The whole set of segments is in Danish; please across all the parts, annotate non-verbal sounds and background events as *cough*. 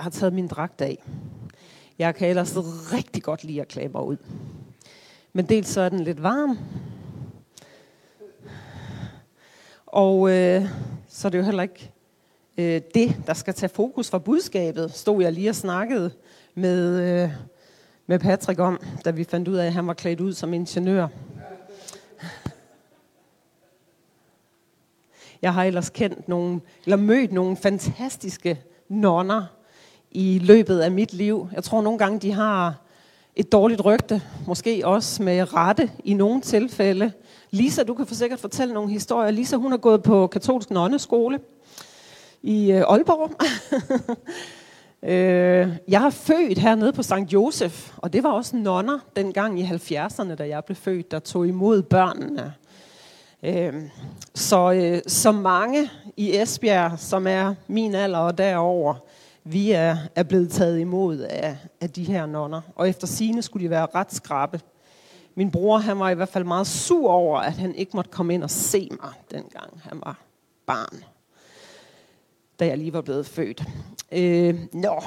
jeg har taget min dragt af. Jeg kan ellers rigtig godt lide at klæde mig ud. Men dels så er den lidt varm. Og øh, så er det jo heller ikke øh, det, der skal tage fokus fra budskabet, stod jeg lige og snakkede med, øh, med Patrick om, da vi fandt ud af, at han var klædt ud som ingeniør. Jeg har ellers kendt nogle, eller mødt nogle fantastiske nonner i løbet af mit liv. Jeg tror nogle gange, de har et dårligt rygte, måske også med rette i nogle tilfælde. Lisa, du kan for sikkert fortælle nogle historier. Lisa, hun har gået på katolsk nonneskole i øh, Aalborg. *laughs* Øh, jeg er født hernede på St. Josef, og det var også nonner dengang i 70'erne, da jeg blev født, der tog imod børnene. Øh, så, så mange i Esbjerg, som er min alder og derover, vi er, er blevet taget imod af, af de her nonner. Og efter sine skulle de være ret skrabe. Min bror han var i hvert fald meget sur over, at han ikke måtte komme ind og se mig, dengang han var barn. Da jeg lige var blevet født. Øh, nå,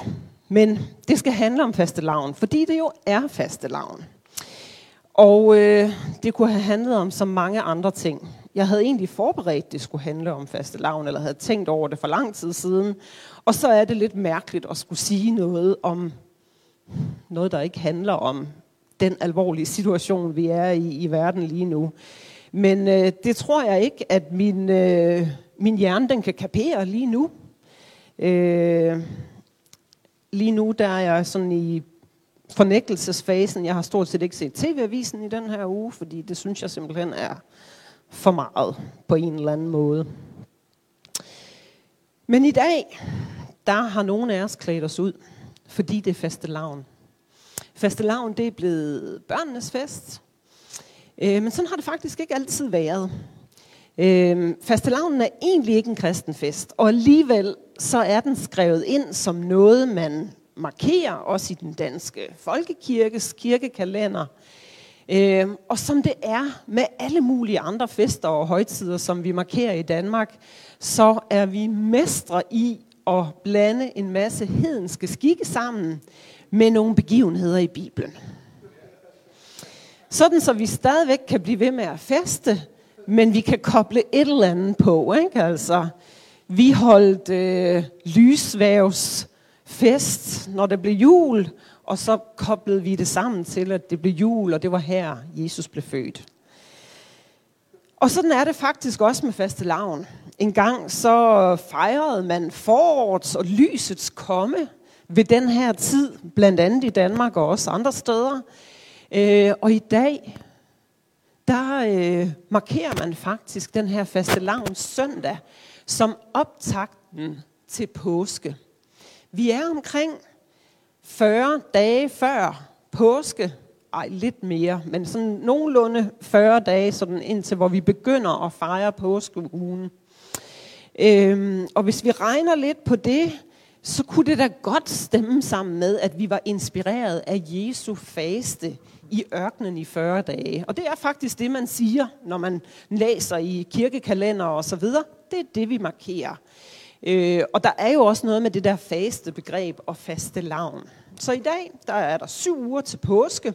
men det skal handle om fastelavn, fordi det jo er fastelavn. Og øh, det kunne have handlet om så mange andre ting. Jeg havde egentlig forberedt, at det skulle handle om faste lavn, eller havde tænkt over det for lang tid siden. Og så er det lidt mærkeligt at skulle sige noget om noget, der ikke handler om den alvorlige situation, vi er i i verden lige nu. Men øh, det tror jeg ikke, at min, øh, min hjerne den kan kapere lige nu. Øh, lige nu der er jeg sådan i fornægtelsesfasen. Jeg har stort set ikke set tv-avisen i den her uge, fordi det synes jeg simpelthen er for meget på en eller anden måde. Men i dag, der har nogle af os klædt os ud, fordi det er faste lavn. Faste lavn, det er blevet børnenes fest. Øh, men sådan har det faktisk ikke altid været. Øh, fastelavnen er egentlig ikke en kristen fest, og alligevel så er den skrevet ind som noget, man markerer, også i den danske folkekirkes kirkekalender. Øh, og som det er med alle mulige andre fester og højtider, som vi markerer i Danmark, så er vi mestre i at blande en masse hedenske skikke sammen med nogle begivenheder i Bibelen. Sådan så vi stadigvæk kan blive ved med at feste, men vi kan koble et eller andet på. Ikke? Altså, vi holdt øh, lysvævs fest, når det blev jul, og så koblede vi det sammen til, at det blev jul, og det var her, Jesus blev født. Og sådan er det faktisk også med faste lavn. En gang så fejrede man forårets og lysets komme ved den her tid, blandt andet i Danmark og også andre steder. Øh, og i dag, der øh, markerer man faktisk den her faste lavns søndag som optakten til påske. Vi er omkring 40 dage før påske, ej lidt mere, men sådan nogenlunde 40 dage sådan indtil, hvor vi begynder at fejre påskeugen. Øhm, og hvis vi regner lidt på det, så kunne det da godt stemme sammen med, at vi var inspireret af Jesu faste i ørkenen i 40 dage. Og det er faktisk det, man siger, når man læser i kirkekalender og så videre. Det er det, vi markerer. Øh, og der er jo også noget med det der faste begreb og faste lavn. Så i dag, der er der syv uger til påske.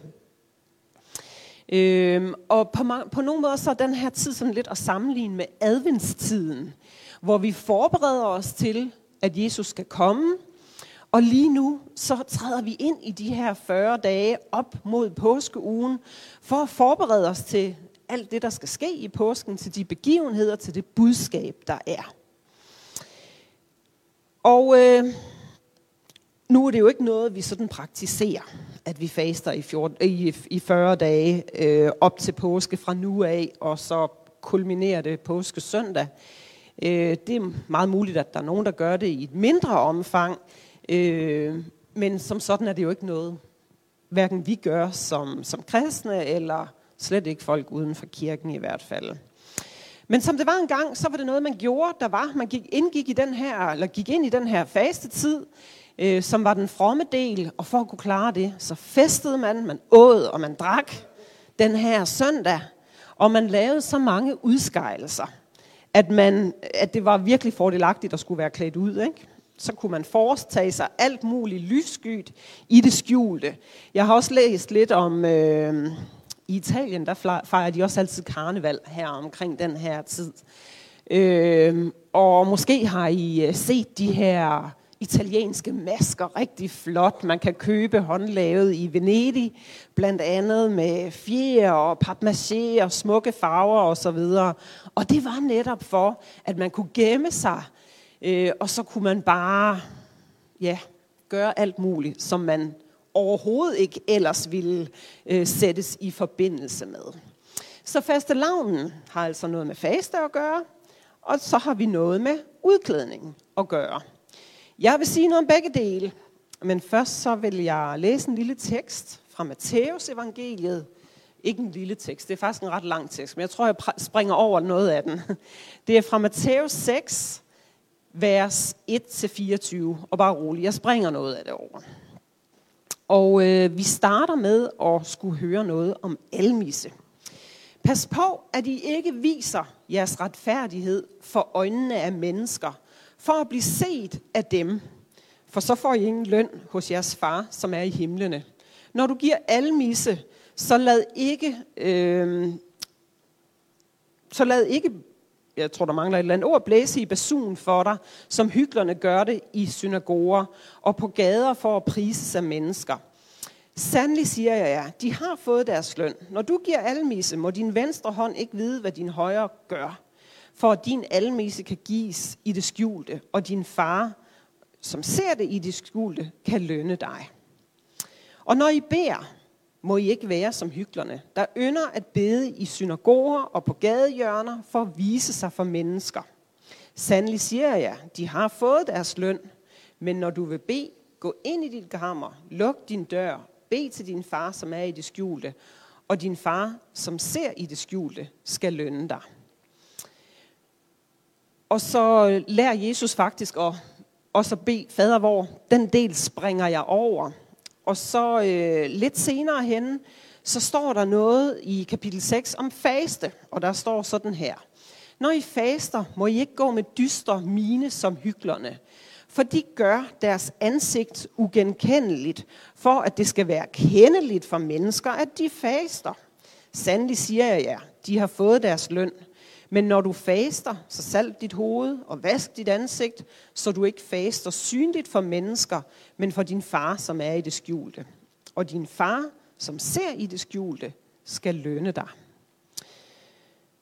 Øhm, og på, på nogle måder så er den her tid sådan lidt at sammenligne med adventstiden, hvor vi forbereder os til, at Jesus skal komme. Og lige nu, så træder vi ind i de her 40 dage op mod påskeugen, for at forberede os til alt det, der skal ske i påsken, til de begivenheder, til det budskab, der er. Og øh, nu er det jo ikke noget, vi sådan praktiserer at vi faster i, 14, i, i 40 dage øh, op til påske fra nu af, og så kulminerer det påske søndag. Øh, det er meget muligt, at der er nogen, der gør det i et mindre omfang, øh, men som sådan er det jo ikke noget, hverken vi gør som, som kristne, eller slet ikke folk uden for kirken i hvert fald. Men som det var engang, så var det noget, man gjorde. Der var, man gik, indgik i den her, eller gik ind i den her faste tid, øh, som var den fromme del, og for at kunne klare det, så festede man, man åd og man drak den her søndag, og man lavede så mange udskejelser, at, man, at det var virkelig fordelagtigt at skulle være klædt ud. Ikke? Så kunne man foretage sig alt muligt lysskyt i det skjulte. Jeg har også læst lidt om... Øh, i Italien, der fejrer de også altid karneval her omkring den her tid. Øh, og måske har I øh, set de her italienske masker rigtig flot. Man kan købe håndlavet i Venedig, blandt andet med fjer og papmaché og smukke farver osv. Og, og det var netop for, at man kunne gemme sig, øh, og så kunne man bare ja, gøre alt muligt, som man overhovedet ikke ellers ville øh, sættes i forbindelse med. Så faste lavnen har altså noget med faste at gøre, og så har vi noget med udklædningen at gøre. Jeg vil sige noget om begge dele, men først så vil jeg læse en lille tekst fra Matteus evangeliet. Ikke en lille tekst, det er faktisk en ret lang tekst, men jeg tror, jeg springer over noget af den. *laughs* Det er fra Matteus 6, vers 1-24, og bare rolig, jeg springer noget af det over. Og øh, vi starter med at skulle høre noget om almisse. Pas på, at I ikke viser jeres retfærdighed for øjnene af mennesker, for at blive set af dem. For så får I ingen løn hos jeres far, som er i himlene. Når du giver almisse, så lad ikke, øh, så lad ikke jeg tror, der mangler et eller andet ord, blæse i basun for dig, som hyklerne gør det i synagoger og på gader for at prise sig mennesker. Sandelig siger jeg jer, de har fået deres løn. Når du giver almisse, må din venstre hånd ikke vide, hvad din højre gør, for at din almisse kan gives i det skjulte, og din far, som ser det i det skjulte, kan lønne dig. Og når I beder, må I ikke være som hyklerne, der ynder at bede i synagoger og på gadehjørner for at vise sig for mennesker. Sandelig siger jeg, de har fået deres løn, men når du vil bede, gå ind i dit kammer, luk din dør, bed til din far, som er i det skjulte, og din far, som ser i det skjulte, skal lønne dig. Og så øh, lærer Jesus faktisk at også bede fader hvor. Den del springer jeg over. Og så øh, lidt senere hen, så står der noget i kapitel 6 om faste, og der står sådan her. Når I faster, må I ikke gå med dyster mine som hyklerne, for de gør deres ansigt ugenkendeligt, for at det skal være kendeligt for mennesker, at de faster. Sandelig siger jeg jer, de har fået deres løn. Men når du faster, så salg dit hoved og vask dit ansigt, så du ikke faster synligt for mennesker, men for din far, som er i det skjulte. Og din far, som ser i det skjulte, skal lønne dig.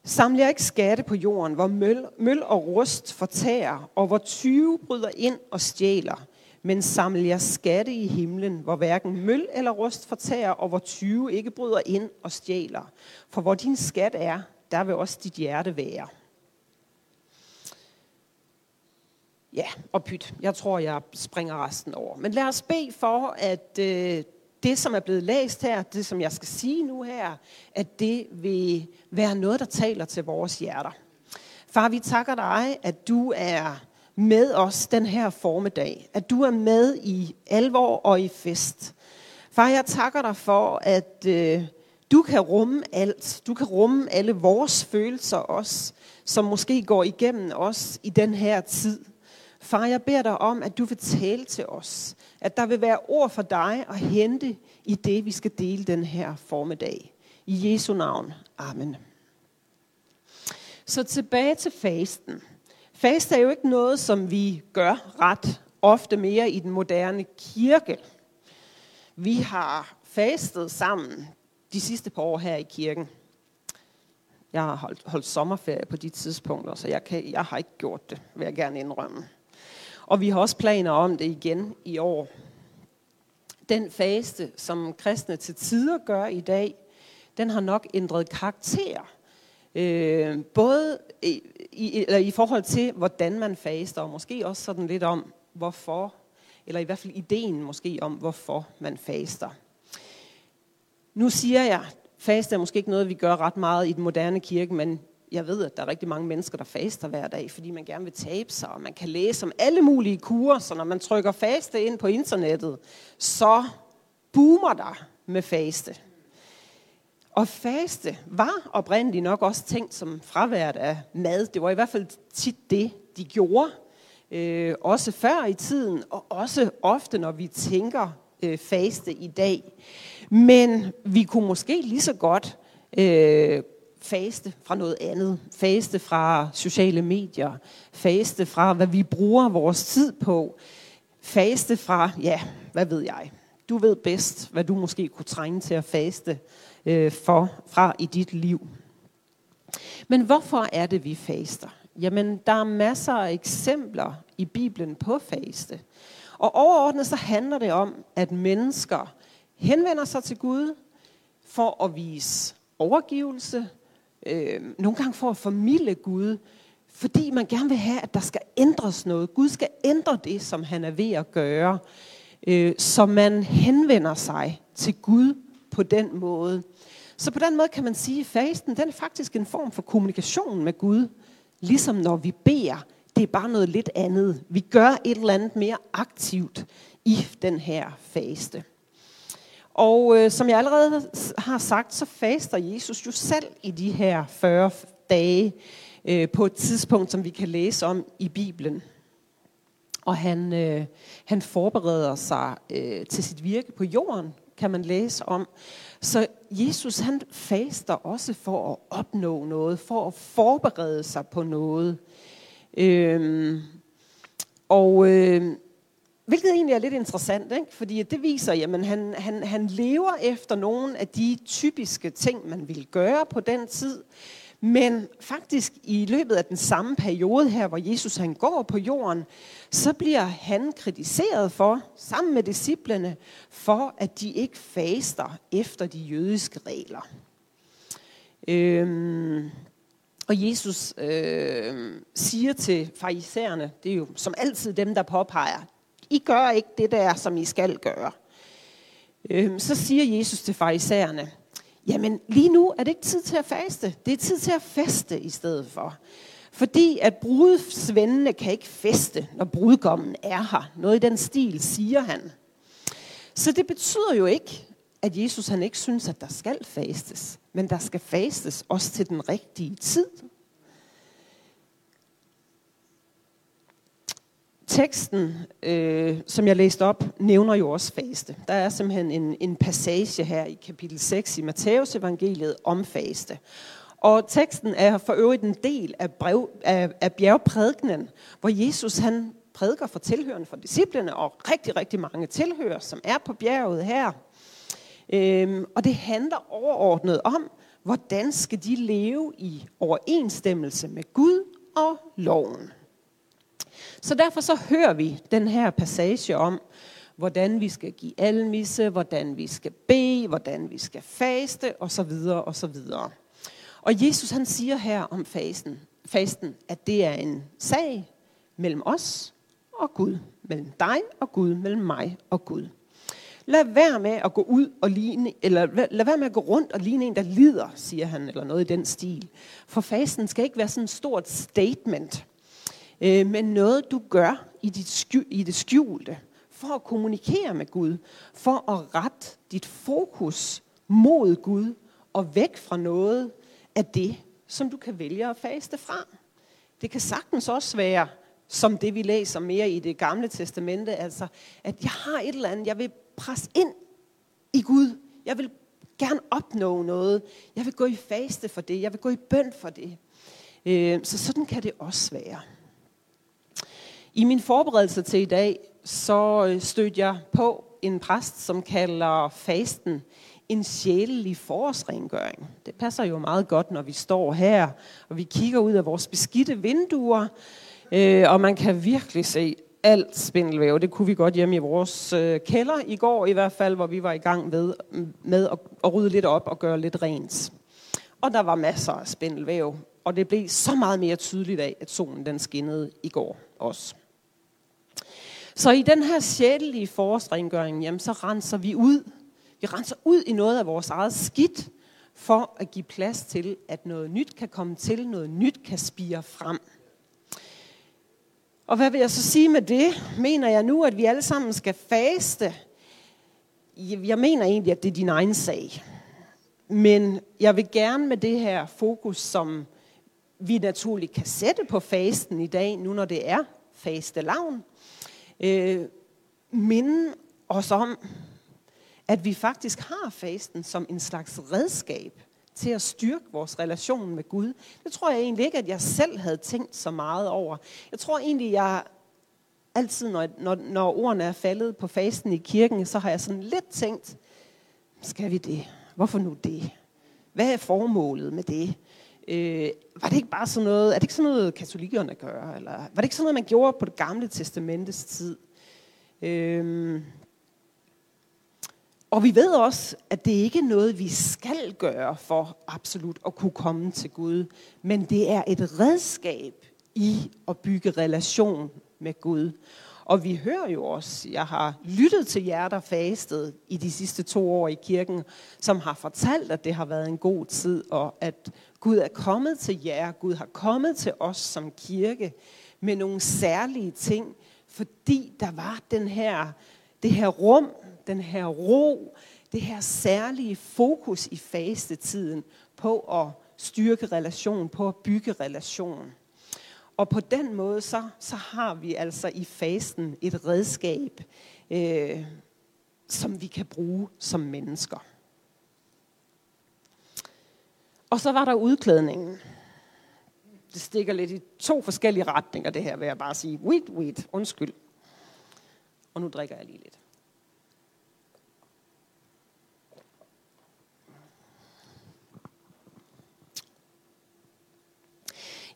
Saml jer ikke skatte på jorden, hvor møl, møl og rust fortærer, og hvor tyve bryder ind og stjæler. Men saml jer skatte i himlen, hvor hverken møl eller rust fortærer, og hvor tyve ikke bryder ind og stjæler. For hvor din skat er, der vil også dit hjerte være. Ja, og pyt. Jeg tror, jeg springer resten over. Men lad os bede for, at øh, det, som er blevet læst her, det, som jeg skal sige nu her, at det vil være noget, der taler til vores hjerter. Far, vi takker dig, at du er med os den her formiddag. At du er med i alvor og i fest. Far, jeg takker dig for, at øh, du kan rumme alt. Du kan rumme alle vores følelser også, som måske går igennem os i den her tid. Far, jeg beder dig om, at du vil tale til os. At der vil være ord for dig at hente i det, vi skal dele den her formiddag. I Jesu navn. Amen. Så tilbage til fasten. Fast er jo ikke noget, som vi gør ret ofte mere i den moderne kirke. Vi har fastet sammen de sidste par år her i kirken. Jeg har holdt, holdt sommerferie på de tidspunkter, så jeg, kan, jeg har ikke gjort det, vil jeg gerne indrømme. Og vi har også planer om det igen i år. den faste, som kristne til tider gør i dag, den har nok ændret karakter. Øh, både i, i, eller i forhold til, hvordan man faster, og måske også sådan lidt om, hvorfor, eller i hvert fald ideen måske om, hvorfor man faster. Nu siger jeg, faste er måske ikke noget, vi gør ret meget i den moderne kirke, men jeg ved, at der er rigtig mange mennesker, der faster hver dag, fordi man gerne vil tabe sig, og man kan læse om alle mulige kurer, så når man trykker faste ind på internettet, så boomer der med faste. Og faste var oprindeligt nok også tænkt som fraværet af mad. Det var i hvert fald tit det, de gjorde. Øh, også før i tiden, og også ofte, når vi tænker øh, faste i dag. Men vi kunne måske lige så godt øh, faste fra noget andet. Faste fra sociale medier. Faste fra, hvad vi bruger vores tid på. Faste fra, ja, hvad ved jeg. Du ved bedst, hvad du måske kunne trænge til at faste øh, for fra i dit liv. Men hvorfor er det, vi faster? Jamen, der er masser af eksempler i Bibelen på faste. Og overordnet så handler det om, at mennesker henvender sig til Gud for at vise overgivelse, øh, nogle gange for at formidle Gud, fordi man gerne vil have, at der skal ændres noget. Gud skal ændre det, som han er ved at gøre, øh, så man henvender sig til Gud på den måde. Så på den måde kan man sige, at fasten den er faktisk en form for kommunikation med Gud. Ligesom når vi beder, det er bare noget lidt andet. Vi gør et eller andet mere aktivt i den her faste. Og øh, som jeg allerede har sagt, så faster Jesus jo selv i de her 40 dage øh, på et tidspunkt, som vi kan læse om i Bibelen. Og han, øh, han forbereder sig øh, til sit virke på jorden, kan man læse om. Så Jesus han faster også for at opnå noget, for at forberede sig på noget. Øhm, og øh, hvilket egentlig er lidt interessant, ikke? fordi det viser, at han, han, han lever efter nogle af de typiske ting, man ville gøre på den tid. Men faktisk i løbet af den samme periode her, hvor Jesus han går på jorden, så bliver han kritiseret for, sammen med disciplene, for at de ikke faster efter de jødiske regler. Øhm, og Jesus øh, siger til farisæerne, det er jo som altid dem, der påpeger, i gør ikke det der, som I skal gøre. Øh, så siger Jesus til farisæerne, jamen lige nu er det ikke tid til at faste, det er tid til at feste i stedet for. Fordi at brudsvendene kan ikke feste, når brudgommen er her. Noget i den stil, siger han. Så det betyder jo ikke, at Jesus han ikke synes, at der skal fastes. Men der skal fastes også til den rigtige tid. Teksten, øh, som jeg læste op, nævner jo også faste. Der er simpelthen en, en passage her i kapitel 6 i Matteus evangeliet om faste. Og teksten er for øvrigt en del af, brev, af, af bjergprædikenen, hvor Jesus han prædiker for tilhørende for disciplene, og rigtig, rigtig mange tilhører, som er på bjerget her. Øhm, og det handler overordnet om, hvordan skal de leve i overensstemmelse med Gud og loven. Så derfor så hører vi den her passage om, hvordan vi skal give almisse, hvordan vi skal bede, hvordan vi skal faste osv. osv. Og Jesus han siger her om fasten, fasten, at det er en sag mellem os og Gud. Mellem dig og Gud, mellem mig og Gud. Lad være med at gå ud og ligne, eller lad være med at gå rundt og ligne en, der lider, siger han, eller noget i den stil. For fasten skal ikke være sådan et stort statement, øh, men noget du gør i, dit skjul, i det skjulte, for at kommunikere med Gud, for at rette dit fokus mod Gud og væk fra noget af det, som du kan vælge at faste fra. Det kan sagtens også være, som det vi læser mere i det gamle testamente, altså at jeg har et eller andet, jeg vil presse ind i Gud. Jeg vil gerne opnå noget. Jeg vil gå i faste for det. Jeg vil gå i bøn for det. Øh, så sådan kan det også være. I min forberedelse til i dag, så øh, stødte jeg på en præst, som kalder fasten en sjælelig forårsrengøring. Det passer jo meget godt, når vi står her, og vi kigger ud af vores beskidte vinduer, øh, og man kan virkelig se alt spindelvæv. Det kunne vi godt hjemme i vores øh, kælder i går i hvert fald, hvor vi var i gang med, mm, med at, at rydde lidt op og gøre lidt rent. Og der var masser af spindelvæv, og det blev så meget mere tydeligt af, at solen den skinnede i går også. Så i den her sjælelige forårsrengøring, jamen, så renser vi ud. Vi renser ud i noget af vores eget skidt, for at give plads til, at noget nyt kan komme til, noget nyt kan spire frem. Og hvad vil jeg så sige med det? Mener jeg nu, at vi alle sammen skal faste? Jeg mener egentlig, at det er din egen sag. Men jeg vil gerne med det her fokus, som vi naturligt kan sætte på fasten i dag, nu når det er fastelavn, øh, minde os om, at vi faktisk har fasten som en slags redskab til at styrke vores relation med Gud. Det tror jeg egentlig ikke, at jeg selv havde tænkt så meget over. Jeg tror egentlig, jeg altid, når, når, når ordene er faldet på fasten i kirken, så har jeg sådan lidt tænkt, skal vi det? Hvorfor nu det? Hvad er formålet med det? Øh, var det ikke bare sådan noget, er det ikke sådan noget, katolikkerne gør? Eller var det ikke sådan noget, man gjorde på det gamle testamentes tid? Øh, og vi ved også, at det ikke er noget, vi skal gøre for absolut at kunne komme til Gud, men det er et redskab i at bygge relation med Gud. Og vi hører jo også, jeg har lyttet til jer, der fastede i de sidste to år i kirken, som har fortalt, at det har været en god tid, og at Gud er kommet til jer, Gud har kommet til os som kirke med nogle særlige ting, fordi der var den her, det her rum, den her ro, det her særlige fokus i fastetiden på at styrke relation, på at bygge relation. Og på den måde, så, så har vi altså i fasten et redskab, øh, som vi kan bruge som mennesker. Og så var der udklædningen. Det stikker lidt i to forskellige retninger, det her, vil jeg bare sige. Wait, wait, undskyld. Og nu drikker jeg lige lidt.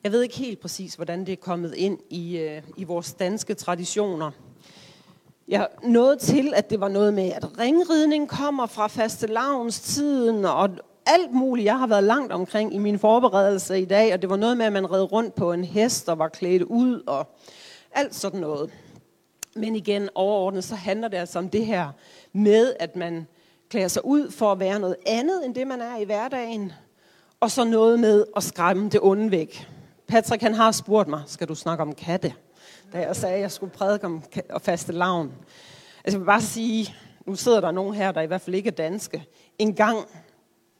Jeg ved ikke helt præcis, hvordan det er kommet ind i, øh, i vores danske traditioner. Jeg nåede til, at det var noget med, at ringridning kommer fra faste tiden, og alt muligt. Jeg har været langt omkring i min forberedelse i dag, og det var noget med, at man red rundt på en hest og var klædt ud, og alt sådan noget. Men igen, overordnet, så handler det altså om det her med, at man klæder sig ud for at være noget andet, end det man er i hverdagen, og så noget med at skræmme det onde væk. Patrick han har spurgt mig, skal du snakke om katte? Da jeg sagde, at jeg skulle prædike om og faste lavn. Altså jeg vil bare sige, nu sidder der nogen her, der i hvert fald ikke er danske. En gang,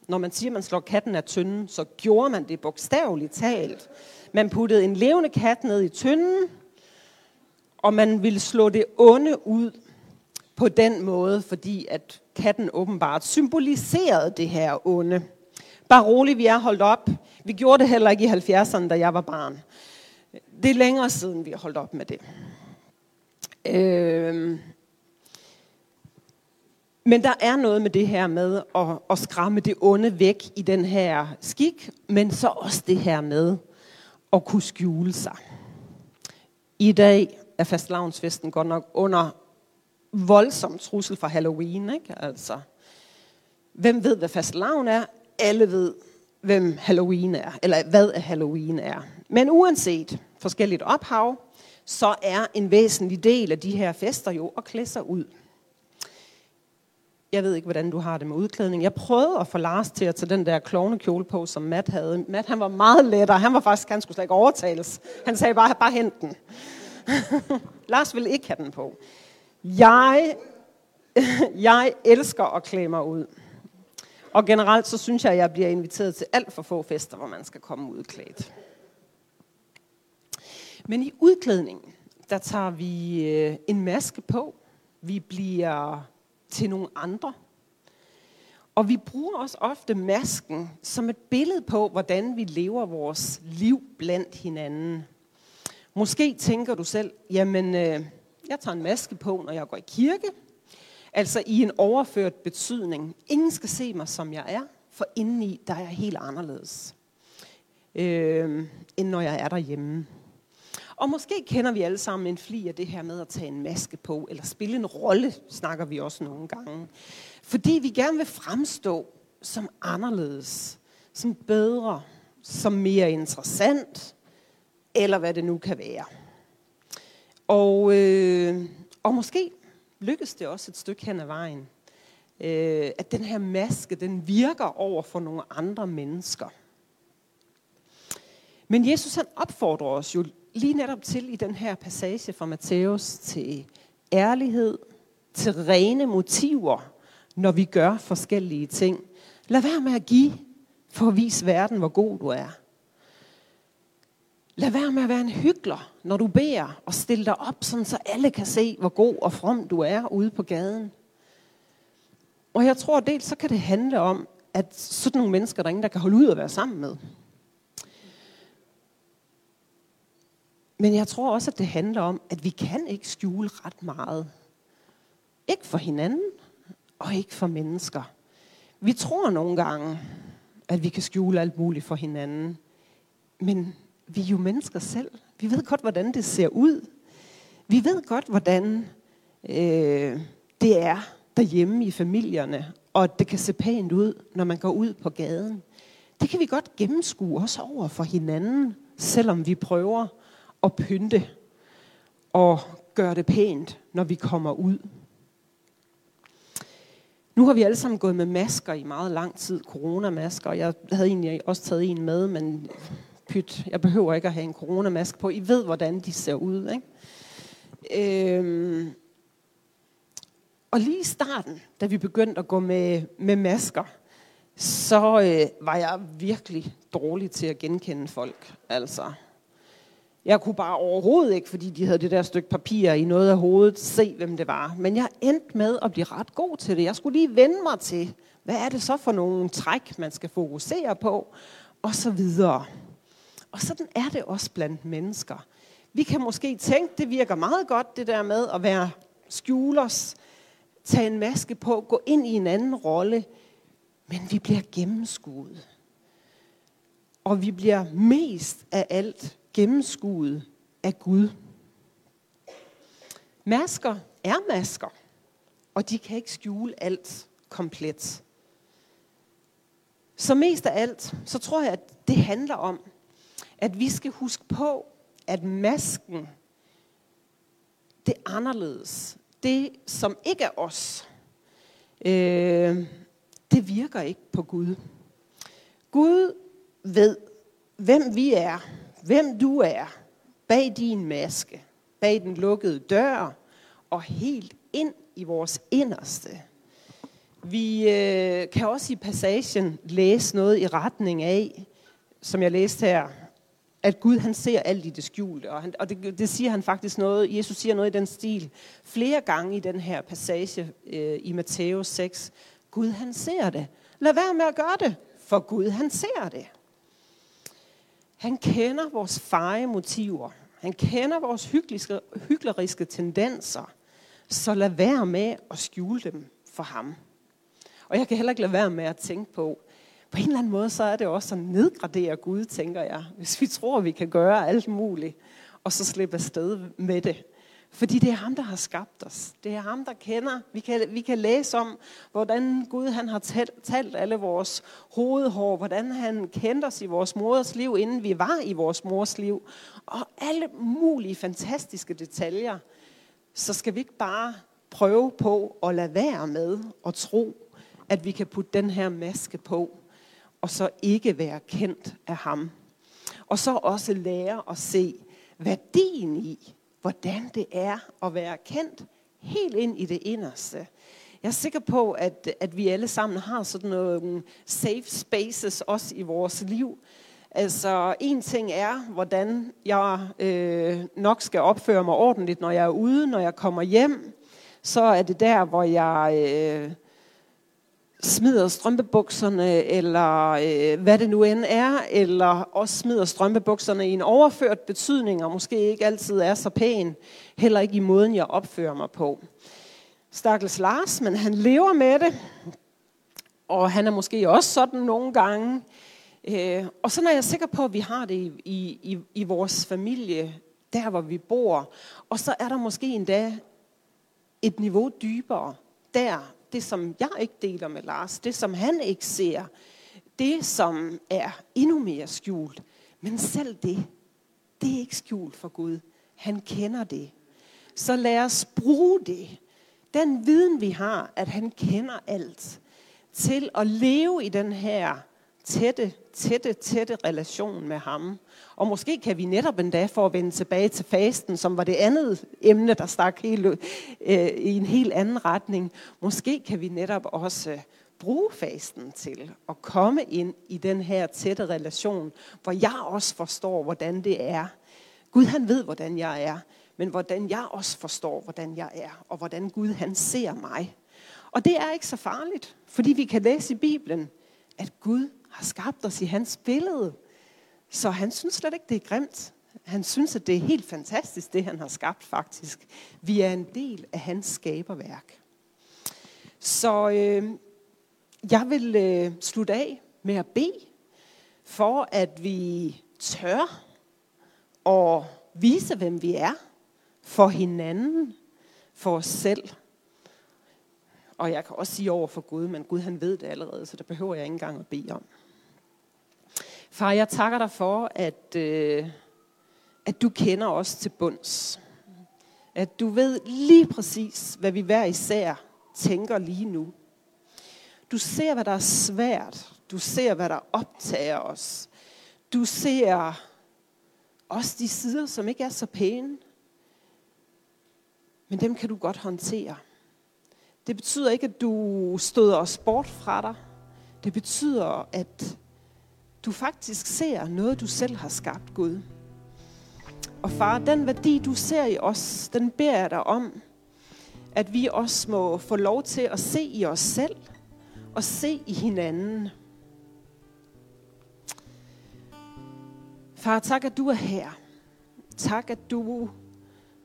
når man siger, at man slår katten af tynden, så gjorde man det bogstaveligt talt. Man puttede en levende kat ned i tynden, og man ville slå det onde ud på den måde, fordi at katten åbenbart symboliserede det her onde. Bare roligt, vi er holdt op. Vi gjorde det heller ikke i 70'erne, da jeg var barn. Det er længere siden, vi har holdt op med det. Øh, men der er noget med det her med at, at skræmme det onde væk i den her skik, men så også det her med at kunne skjule sig. I dag er fastlavnsfesten godt nok under voldsom trussel fra Halloween. Ikke? Altså, hvem ved, hvad fastelavn er? Alle ved, hvem Halloween er, eller hvad Halloween er. Men uanset forskelligt ophav, så er en væsentlig del af de her fester jo at klæde sig ud. Jeg ved ikke, hvordan du har det med udklædning. Jeg prøvede at få Lars til at tage den der klovnekjole på, som Matt havde. Matt, han var meget lettere. Han var faktisk, han skulle slet ikke overtales. Han sagde bare, bare hent den. *laughs* Lars ville ikke have den på. Jeg, *laughs* jeg elsker at klæde mig ud. Og generelt så synes jeg, at jeg bliver inviteret til alt for få fester, hvor man skal komme udklædt. Men i udklædningen, der tager vi øh, en maske på. Vi bliver til nogle andre. Og vi bruger også ofte masken som et billede på, hvordan vi lever vores liv blandt hinanden. Måske tænker du selv, jamen, øh, jeg tager en maske på, når jeg går i kirke. Altså i en overført betydning. Ingen skal se mig, som jeg er, for indeni, der er jeg helt anderledes, øh, end når jeg er derhjemme. Og måske kender vi alle sammen en fli af det her med at tage en maske på, eller spille en rolle, snakker vi også nogle gange. Fordi vi gerne vil fremstå som anderledes, som bedre, som mere interessant, eller hvad det nu kan være. Og, øh, og måske lykkes det også et stykke hen ad vejen, øh, at den her maske, den virker over for nogle andre mennesker. Men Jesus han opfordrer os jo lige netop til i den her passage fra Matthæus til ærlighed, til rene motiver, når vi gør forskellige ting. Lad være med at give for at vise verden, hvor god du er. Lad være med at være en hyggelig, når du beder, og stille dig op, sådan så alle kan se, hvor god og from du er ude på gaden. Og jeg tror dels, så kan det handle om, at sådan nogle mennesker, der er ingen, der kan holde ud at være sammen med. Men jeg tror også, at det handler om, at vi kan ikke skjule ret meget. Ikke for hinanden, og ikke for mennesker. Vi tror nogle gange, at vi kan skjule alt muligt for hinanden. Men vi er jo mennesker selv. Vi ved godt, hvordan det ser ud. Vi ved godt, hvordan øh, det er derhjemme i familierne, og det kan se pænt ud, når man går ud på gaden. Det kan vi godt gennemskue også over for hinanden, selvom vi prøver at pynte og gøre det pænt, når vi kommer ud. Nu har vi alle sammen gået med masker i meget lang tid, coronamasker. Jeg havde egentlig også taget en med, men pyt, jeg behøver ikke at have en coronamask på. I ved, hvordan de ser ud. Ikke? Øhm, og lige i starten, da vi begyndte at gå med, med masker, så øh, var jeg virkelig dårlig til at genkende folk. Altså, jeg kunne bare overhovedet ikke, fordi de havde det der stykke papir i noget af hovedet, se hvem det var. Men jeg endte med at blive ret god til det. Jeg skulle lige vende mig til, hvad er det så for nogle træk, man skal fokusere på, og så videre. Og sådan er det også blandt mennesker. Vi kan måske tænke, det virker meget godt, det der med at være skjulers, tage en maske på, gå ind i en anden rolle, men vi bliver gennemskuet. Og vi bliver mest af alt gennemskuet af Gud. Masker er masker, og de kan ikke skjule alt komplet. Så mest af alt, så tror jeg, at det handler om, at vi skal huske på, at masken, det er anderledes. Det, som ikke er os, øh, det virker ikke på Gud. Gud ved, hvem vi er, hvem du er, bag din maske, bag den lukkede dør, og helt ind i vores inderste. Vi øh, kan også i passagen læse noget i retning af, som jeg læste her, at Gud han ser alt i det skjulte. Og, han, og det, det siger han faktisk noget, Jesus siger noget i den stil, flere gange i den her passage øh, i Matthæus 6. Gud han ser det. Lad være med at gøre det, for Gud han ser det. Han kender vores feje motiver. Han kender vores hykleriske, hykleriske tendenser. Så lad være med at skjule dem for ham. Og jeg kan heller ikke lade være med at tænke på, på en eller anden måde, så er det også at nedgradere Gud, tænker jeg. Hvis vi tror, vi kan gøre alt muligt, og så slippe afsted med det. Fordi det er ham, der har skabt os. Det er ham, der kender. Vi kan, vi kan læse om, hvordan Gud han har talt, talt alle vores hovedhår, hvordan han kendte os i vores mors liv, inden vi var i vores mors liv. Og alle mulige fantastiske detaljer. Så skal vi ikke bare prøve på at lade være med at tro, at vi kan putte den her maske på, og så ikke være kendt af ham. Og så også lære at se værdien i, hvordan det er at være kendt helt ind i det inderste. Jeg er sikker på, at, at vi alle sammen har sådan nogle safe spaces også i vores liv. Altså, en ting er, hvordan jeg øh, nok skal opføre mig ordentligt, når jeg er ude, når jeg kommer hjem. Så er det der, hvor jeg øh, smider strømpebukserne, eller øh, hvad det nu end er, eller også smider strømpebukserne i en overført betydning, og måske ikke altid er så pæn, heller ikke i måden, jeg opfører mig på. Stakkels Lars, men han lever med det, og han er måske også sådan nogle gange. Øh, og så er jeg sikker på, at vi har det i, i, i vores familie der hvor vi bor. Og så er der måske endda et niveau dybere. Der, det som jeg ikke deler med Lars, det som han ikke ser, det som er endnu mere skjult. Men selv det, det er ikke skjult for Gud. Han kender det. Så lad os bruge det. Den viden vi har, at han kender alt, til at leve i den her tætte, tætte, tætte relation med ham. Og måske kan vi netop endda for at vende tilbage til fasten, som var det andet emne, der stak helt, øh, i en helt anden retning. Måske kan vi netop også øh, bruge fasten til at komme ind i den her tætte relation, hvor jeg også forstår, hvordan det er. Gud han ved, hvordan jeg er, men hvordan jeg også forstår, hvordan jeg er, og hvordan Gud han ser mig. Og det er ikke så farligt, fordi vi kan læse i Bibelen, at Gud har skabt os i hans billede. Så han synes slet ikke, det er grimt. Han synes, at det er helt fantastisk, det han har skabt faktisk. Vi er en del af hans skaberværk. Så øh, jeg vil øh, slutte af med at bede, for at vi tør og vise, hvem vi er, for hinanden, for os selv. Og jeg kan også sige over for Gud, men Gud han ved det allerede, så der behøver jeg ikke engang at bede om. Far, jeg takker dig for, at, øh, at du kender os til bunds. At du ved lige præcis, hvad vi hver især tænker lige nu. Du ser, hvad der er svært. Du ser, hvad der optager os. Du ser også de sider, som ikke er så pæne. Men dem kan du godt håndtere. Det betyder ikke, at du støder os bort fra dig. Det betyder, at du faktisk ser noget, du selv har skabt, Gud. Og far, den værdi, du ser i os, den beder jeg dig om, at vi også må få lov til at se i os selv og se i hinanden. Far, tak, at du er her. Tak, at du,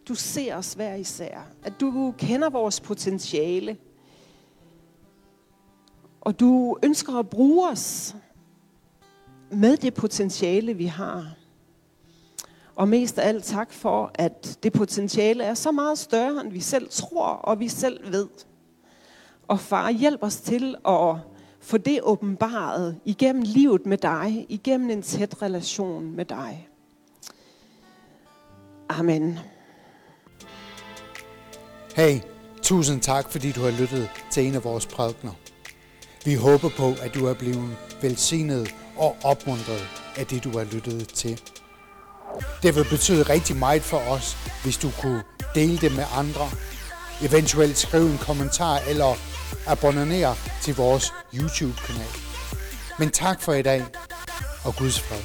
du ser os hver især. At du kender vores potentiale. Og du ønsker at bruge os med det potentiale, vi har. Og mest af alt tak for, at det potentiale er så meget større, end vi selv tror og vi selv ved. Og far, hjælp os til at få det åbenbaret igennem livet med dig, igennem en tæt relation med dig. Amen. Hey, tusind tak, fordi du har lyttet til en af vores prædikner. Vi håber på, at du er blevet velsignet og opmuntret af det, du har lyttet til. Det vil betyde rigtig meget for os, hvis du kunne dele det med andre, eventuelt skrive en kommentar eller abonnere til vores YouTube-kanal. Men tak for i dag, og Guds fred.